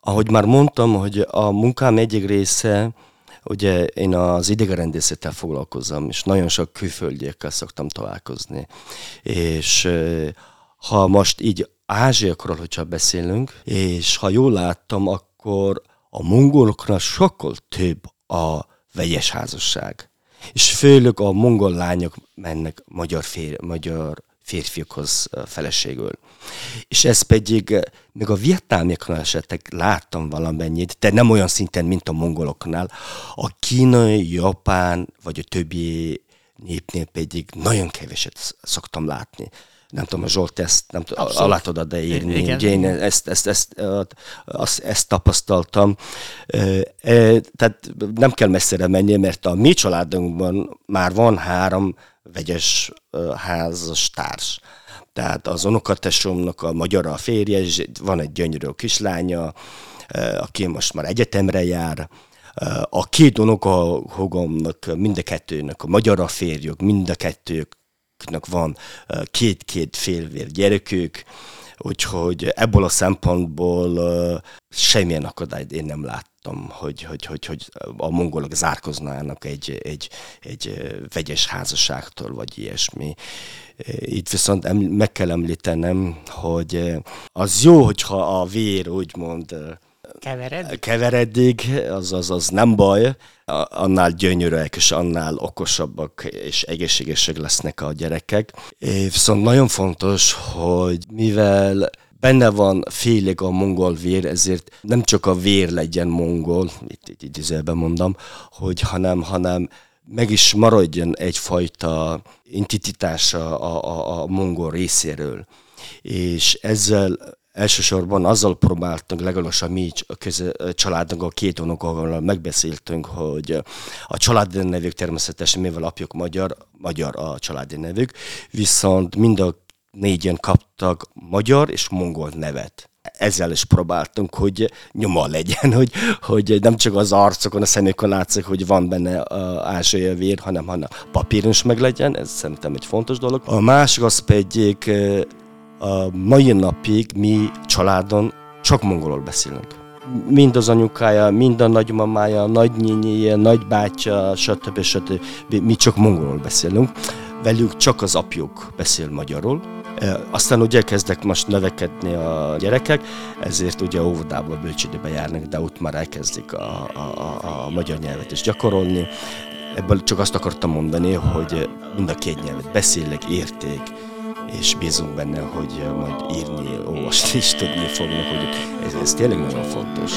ahogy már mondtam, hogy a munkám egyik része, ugye én az idegenrendészettel foglalkozom, és nagyon sok külföldiekkel szoktam találkozni. És eh, ha most így ázsiakról, hogyha beszélünk, és ha jól láttam, akkor a mongoloknál sokkal több a vegyes házasság. És főleg a mongol lányok mennek magyar, fér, magyar férfiakhoz feleségül. És ez pedig, még a vietnámiaknál esetleg láttam valamennyit, de nem olyan szinten, mint a mongoloknál. A kínai, japán, vagy a többi népnél pedig nagyon keveset szoktam látni nem tudom, a Zsolt ezt nem tudom, alá tudod de írni. Igen. Én ezt, ezt, ezt, ezt, ezt tapasztaltam. Tehát nem kell messzire menni, mert a mi családunkban már van három vegyes házas társ. Tehát az unokatesomnak a magyar a férje, és van egy gyönyörű kislánya, aki most már egyetemre jár, a két unokahogomnak, mind a kettőnek, a magyar a férjük, mind a kettők van két-két félvér gyerekük, úgyhogy ebből a szempontból semmilyen akadályt én nem láttam, hogy, hogy, hogy, hogy a mongolok zárkoznának egy, egy, egy vegyes házasságtól, vagy ilyesmi. Itt viszont meg kell említenem, hogy az jó, hogyha a vér úgymond Kevered? keveredik, az, az, az nem baj, annál gyönyörűek és annál okosabbak és egészségesek lesznek a gyerekek. Viszont nagyon fontos, hogy mivel benne van félig a mongol vér, ezért nem csak a vér legyen mongol, itt, itt idézőben mondom, hogy hanem, hanem meg is maradjon egyfajta intititása a, a, a mongol részéről. És ezzel elsősorban azzal próbáltunk, legalábbis a mi köze, családunk, két unokával megbeszéltünk, hogy a családi nevük természetesen, mivel apjuk magyar, magyar a családi nevük, viszont mind a négyen kaptak magyar és mongol nevet ezzel is próbáltunk, hogy nyoma legyen, hogy, hogy nem csak az arcokon, a szemükön látszik, hogy van benne ázsiai vér, hanem, hanem papíron is meg legyen, ez szerintem egy fontos dolog. A másik az pedig a mai napig mi családon csak mongolul beszélünk. Mind az anyukája, mind a nagymamája, nagynyényéje, nagybátyja, stb. stb. Mi csak mongolul beszélünk. Velük csak az apjuk beszél magyarul. Aztán ugye kezdek most növekedni a gyerekek, ezért ugye óvodába, bölcsődőbe járnak, de ott már elkezdik a, a, a, a magyar nyelvet is gyakorolni. Ebből csak azt akartam mondani, hogy mind a két nyelvet beszélek, érték, és bízunk benne, hogy majd írni, olvasni is tudni fognak, hogy ez, ez tényleg nagyon fontos.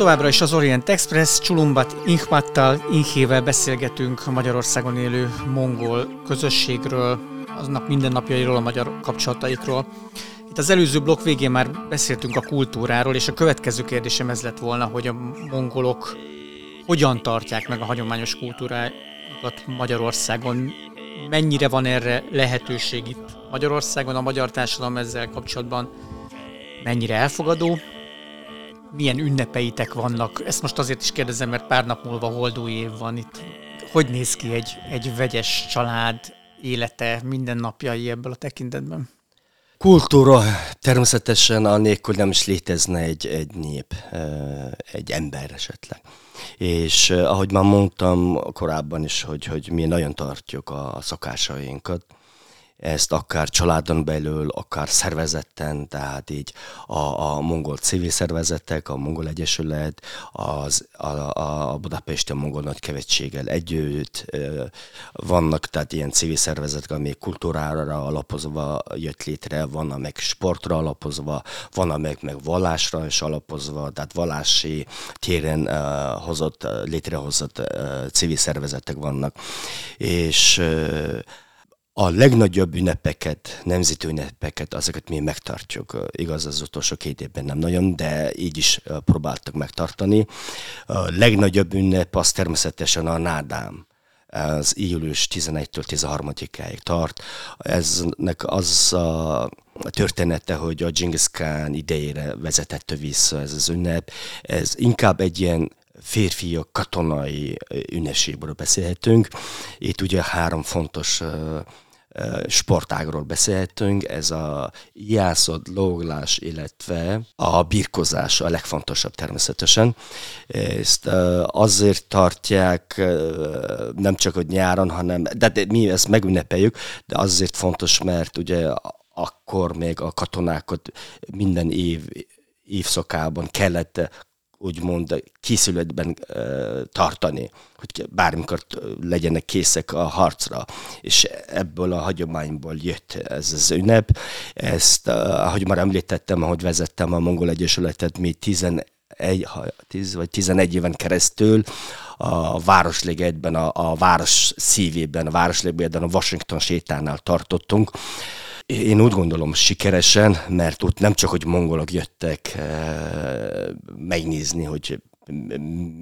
Továbbra is az Orient Express, Csulumbat Inhmattal, Inhével beszélgetünk a Magyarországon élő mongol közösségről, aznak mindennapjairól, a magyar kapcsolataikról. Itt az előző blokk végén már beszéltünk a kultúráról, és a következő kérdésem ez lett volna, hogy a mongolok hogyan tartják meg a hagyományos kultúrájukat Magyarországon, mennyire van erre lehetőség itt Magyarországon, a magyar társadalom ezzel kapcsolatban mennyire elfogadó, milyen ünnepeitek vannak. Ezt most azért is kérdezem, mert pár nap múlva holdó év van itt. Hogy néz ki egy, egy vegyes család élete, mindennapjai ebből a tekintetben? Kultúra természetesen annélkül nem is létezne egy, egy nép, egy ember esetleg. És ahogy már mondtam korábban is, hogy, hogy mi nagyon tartjuk a szokásainkat, ezt akár családon belül, akár szervezetten, tehát így a, a mongol civil szervezetek, a mongol egyesület, az, a, a Budapesti Mongol Nagykövetséggel együtt vannak, tehát ilyen civil szervezetek, ami kultúrára alapozva jött létre, van, meg sportra alapozva, van, meg, meg vallásra is alapozva, tehát vallási téren uh, hozott, létrehozott uh, civil szervezetek vannak. És uh, a legnagyobb ünnepeket, nemzeti ünnepeket, azokat mi megtartjuk. Igaz, az utolsó két évben nem nagyon, de így is próbáltuk megtartani. A legnagyobb ünnep az természetesen a nádám. Ez július 11-től 13-ig tart. Eznek az a története, hogy a Genghis Khan idejére vezetett vissza ez az ünnep. Ez inkább egy ilyen férfiak katonai ünnepségről beszélhetünk. Itt ugye három fontos sportágról beszélhetünk, ez a jászod, lóglás, illetve a birkozás a legfontosabb természetesen. Ezt azért tartják nem csak hogy nyáron, hanem, de, de mi ezt megünnepeljük, de azért fontos, mert ugye akkor még a katonákat minden év évszakában kellett úgymond készületben tartani, hogy bármikor legyenek készek a harcra, és ebből a hagyományból jött ez az ünnep. Ezt, ahogy már említettem, ahogy vezettem a Mongol Egyesületet, mi 11, 10 vagy 11 éven keresztül a Városligetben, a, a város szívében, a Városligetben, a Washington sétánál tartottunk, én úgy gondolom sikeresen, mert ott nem csak, hogy mongolok jöttek eh, megnézni, hogy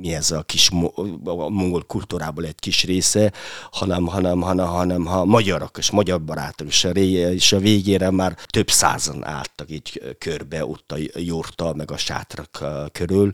mi ez a kis a mongol kultúrából egy kis része, hanem, hanem, hanem, hanem ha magyarok és magyar barátok, és a, ré, és a végére már több százan álltak így körbe ott a jurta, meg a sátrak körül,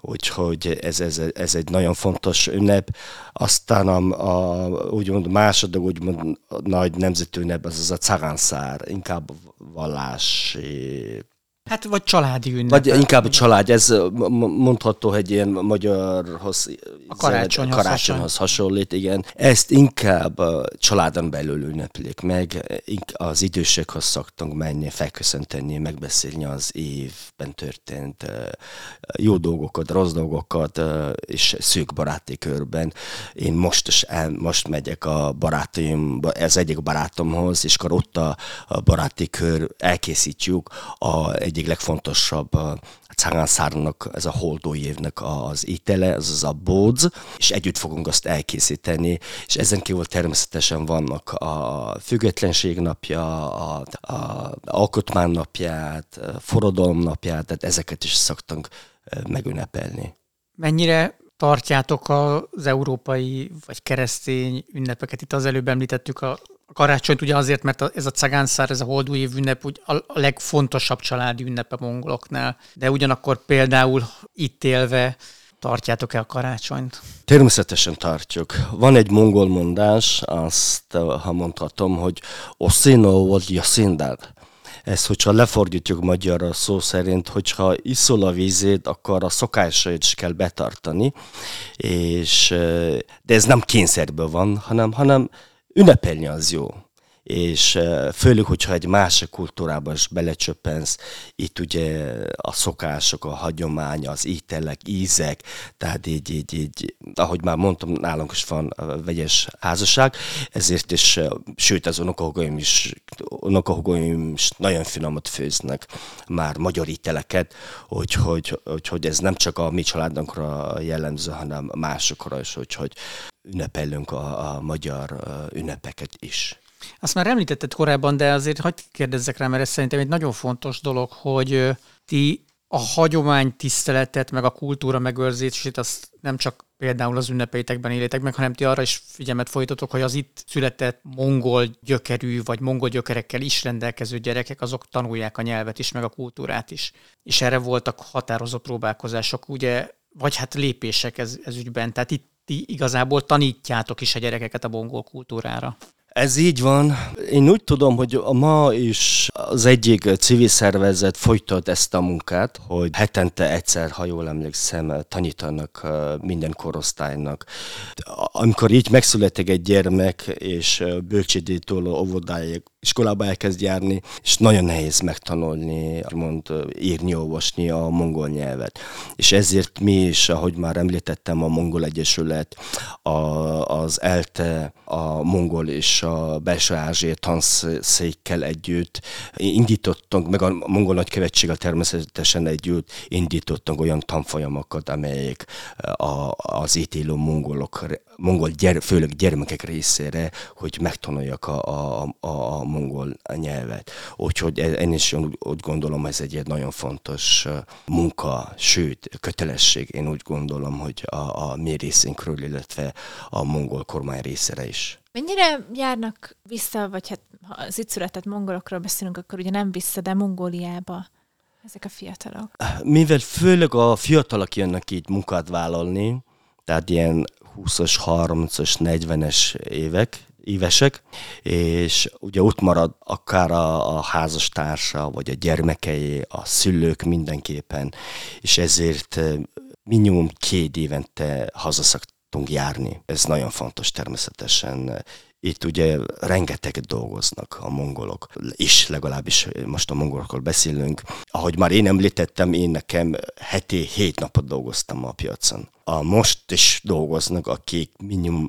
úgyhogy ez, ez, ez egy nagyon fontos ünnep. Aztán a, a úgymond második úgymond nagy nemzeti ünnep az az a cagánszár, inkább vallási Hát vagy családi ünnep. Vagy inkább a család, ez mondható, hogy ilyen magyarhoz, a karácsonyhoz, karácsonyhoz hasonlít, igen. Ezt inkább a családon belül ünneplik meg, az idősekhoz szoktunk menni, felköszönteni, megbeszélni az évben történt jó dolgokat, rossz dolgokat, és szűk baráti körben. Én most is el, most megyek a barátaim, ez egyik barátomhoz, és akkor ott a, a baráti kör elkészítjük a, egy egyik legfontosabb a ez a holdó évnek az étele, az az a bódz, és együtt fogunk azt elkészíteni, és ezen kívül természetesen vannak a függetlenség napja, a, a alkotmány napját, a forradalom napját, tehát ezeket is szoktunk megünnepelni. Mennyire tartjátok az európai vagy keresztény ünnepeket? Itt az előbb említettük a a karácsonyt ugye azért, mert ez a cagánszár, ez a holdú év ünnep úgy a legfontosabb családi ünnep a mongoloknál, de ugyanakkor például itt élve tartjátok-e a karácsonyt? Természetesen tartjuk. Van egy mongol mondás, azt ha mondhatom, hogy Oszino vagy Yasindad. Ez, hogyha lefordítjuk magyarra szó szerint, hogyha iszol a vízét, akkor a szokásait is kell betartani, és, de ez nem kényszerből van, hanem, hanem ünnepelni az jó. és főleg, hogyha egy másik kultúrába is belecsöppensz, itt ugye a szokások, a hagyomány, az ételek, ízek, tehát így, így, így, ahogy már mondtam, nálunk is van vegyes házasság, ezért is, sőt, az unokahogóim is, unokahogóim is nagyon finomat főznek, már magyar ételeket, úgyhogy, úgyhogy ez nem csak a mi családunkra jellemző, hanem másokra is, úgyhogy ünnepelünk a, a magyar ünnepeket is. Azt már említetted korábban, de azért hagyd kérdezzek rá, mert ez szerintem egy nagyon fontos dolog, hogy ti a hagyomány tiszteletet, meg a kultúra megőrzését azt nem csak például az ünnepeitekben élétek meg, hanem ti arra is figyelmet folytatok, hogy az itt született mongol gyökerű, vagy mongol gyökerekkel is rendelkező gyerekek, azok tanulják a nyelvet is, meg a kultúrát is. És erre voltak határozott próbálkozások, ugye, vagy hát lépések ez, ez ügyben. Tehát itt ti igazából tanítjátok is a gyerekeket a mongol kultúrára. Ez így van. Én úgy tudom, hogy ma is az egyik civil szervezet folytat ezt a munkát, hogy hetente egyszer, ha jól emlékszem, tanítanak minden korosztálynak. Amikor így megszületik egy gyermek, és bölcsédétől óvodáig iskolába elkezd járni, és nagyon nehéz megtanulni, mond írni, olvasni a mongol nyelvet. És ezért mi is, ahogy már említettem, a Mongol Egyesület, a, az ELTE, a Mongol és a Belső Ázsia tanszékkel együtt indítottunk, meg a Mongol Nagykövetsséggel természetesen együtt indítottunk olyan tanfolyamokat, amelyek a, az itt élő mongolok, mongol gyere, főleg gyermekek részére, hogy megtanuljak a, a, a, a mongol nyelvet. Úgyhogy e, én is úgy, úgy gondolom, ez egy nagyon fontos munka, sőt, kötelesség. Én úgy gondolom, hogy a, a mi részünkről, illetve a mongol kormány részére is. Mennyire járnak vissza, vagy hát ha az itt született mongolokról beszélünk, akkor ugye nem vissza, de Mongóliába ezek a fiatalok? Mivel főleg a fiatalok jönnek így munkát vállalni, tehát ilyen 20-as, 30-as, 40-es évek, évesek, és ugye ott marad akár a, a házastársa, vagy a gyermekei, a szülők mindenképpen, és ezért minimum két évente hazaszoktunk járni. Ez nagyon fontos természetesen. Itt ugye rengeteget dolgoznak a mongolok, is legalábbis most a mongolokról beszélünk. Ahogy már én említettem, én nekem heti hét napot dolgoztam a piacon. A most is dolgoznak, akik minimum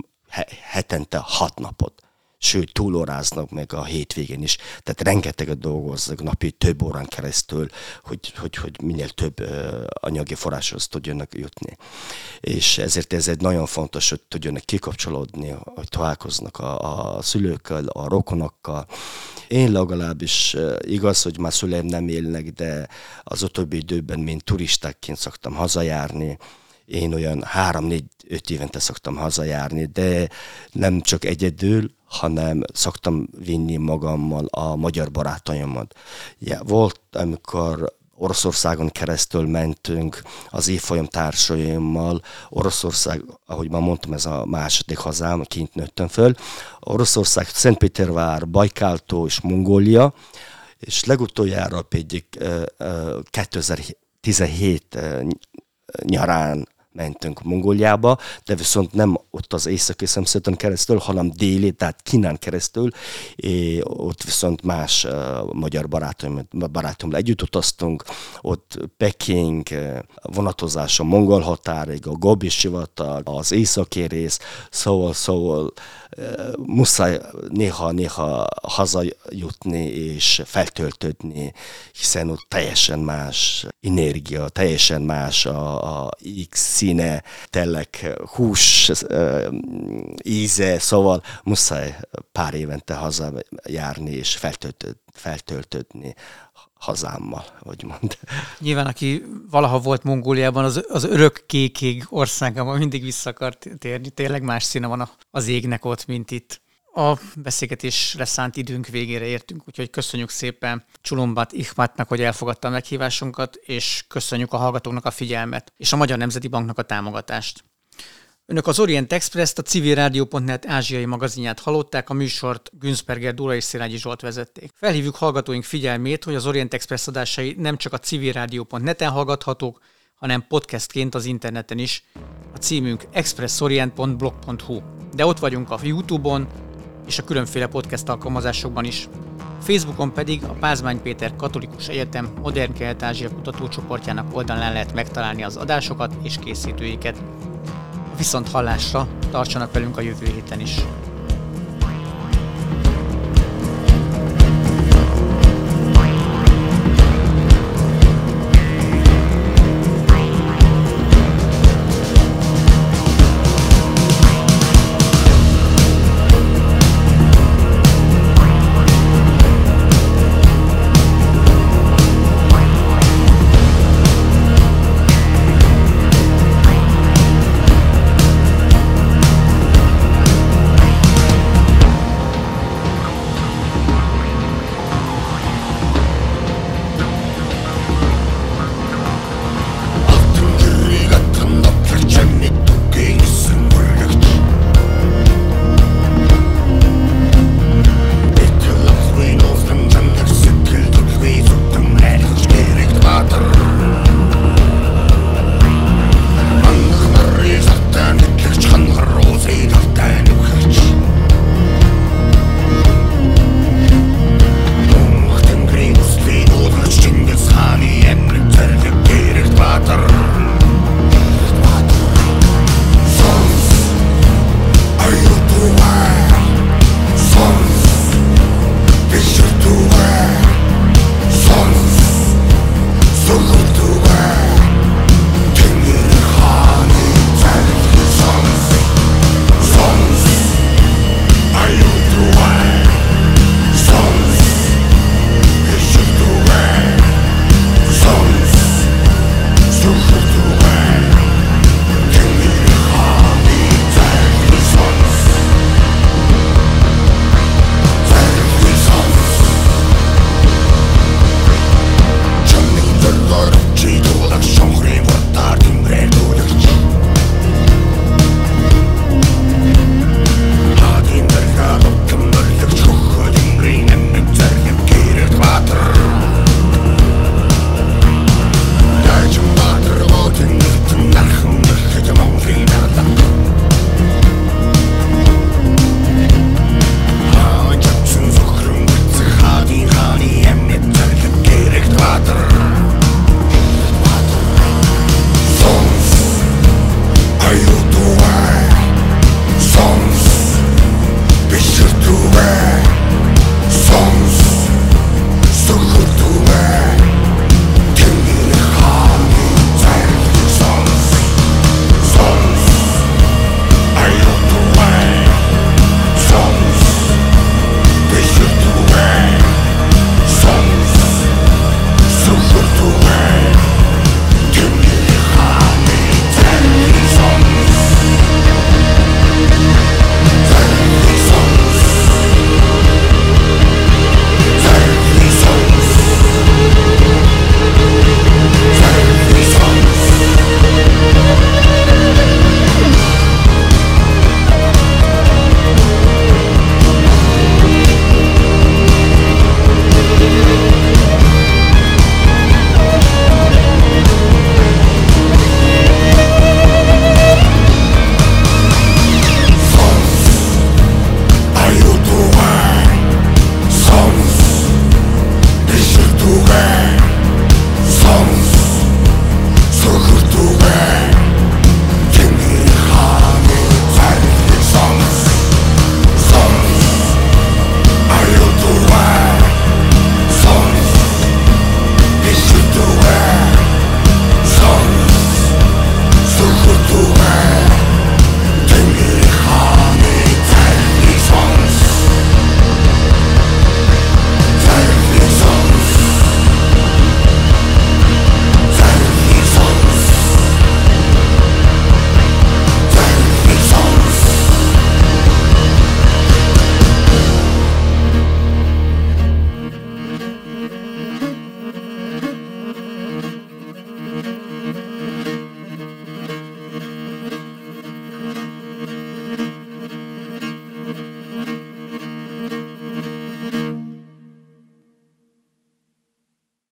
hetente hat napot sőt túlóráznak meg a hétvégén is. Tehát rengeteget dolgoznak napi több órán keresztül, hogy, hogy, hogy minél több anyagi forráshoz tudjanak jutni. És ezért ez egy nagyon fontos, hogy tudjanak kikapcsolódni, hogy találkoznak a, a szülőkkel, a rokonokkal. Én legalábbis igaz, hogy már szüleim nem élnek, de az utóbbi időben, mint turistákként szoktam hazajárni, én olyan három-négy-öt évente szoktam hazajárni, de nem csak egyedül, hanem szoktam vinni magammal a magyar barátaimat. Ja, volt, amikor Oroszországon keresztül mentünk az évfolyam társaimmal. Oroszország, ahogy már mondtam, ez a második hazám, kint nőttem föl. Oroszország, Szentpétervár, Bajkáltó és Mongólia, és legutoljára pedig 2017 nyarán mentünk Mongóliába, de viszont nem ott az északi szemszötön keresztül, hanem déli, tehát Kínán keresztül, és ott viszont más uh, magyar barátom, barátommal együtt utaztunk, ott Peking, vonatozás a mongol határig, a Gobi sivatag, az északi rész, szóval, szóval muszáj néha-néha hazajutni és feltöltődni, hiszen ott teljesen más energia, teljesen más a, a X színe, tényleg hús íze, szóval muszáj pár évente hazajárni és feltöltődni, feltöltődni hazámmal, hogy mond. Nyilván, aki valaha volt Mongóliában, az, az örök kékig országában mindig vissza akart térni. Tényleg más színe van az égnek ott, mint itt. A beszélgetés leszánt időnk végére értünk, úgyhogy köszönjük szépen Csulombat Ihmatnak, hogy elfogadta a meghívásunkat, és köszönjük a hallgatóknak a figyelmet, és a Magyar Nemzeti Banknak a támogatást. Önök az Orient Express-t, a civilrádió.net ázsiai magazinját hallották, a műsort Günzberger Dóra és Szilágyi Zsolt vezették. Felhívjuk hallgatóink figyelmét, hogy az Orient Express adásai nem csak a civilrádió.net-en hallgathatók, hanem podcastként az interneten is. A címünk expressorient.blog.hu. De ott vagyunk a Youtube-on, és a különféle podcast alkalmazásokban is. Facebookon pedig a Pázmány Péter Katolikus Egyetem Modern Kelet-Ázsia kutatócsoportjának oldalán lehet megtalálni az adásokat és készítőiket. Viszont hallásra tartsanak velünk a jövő héten is!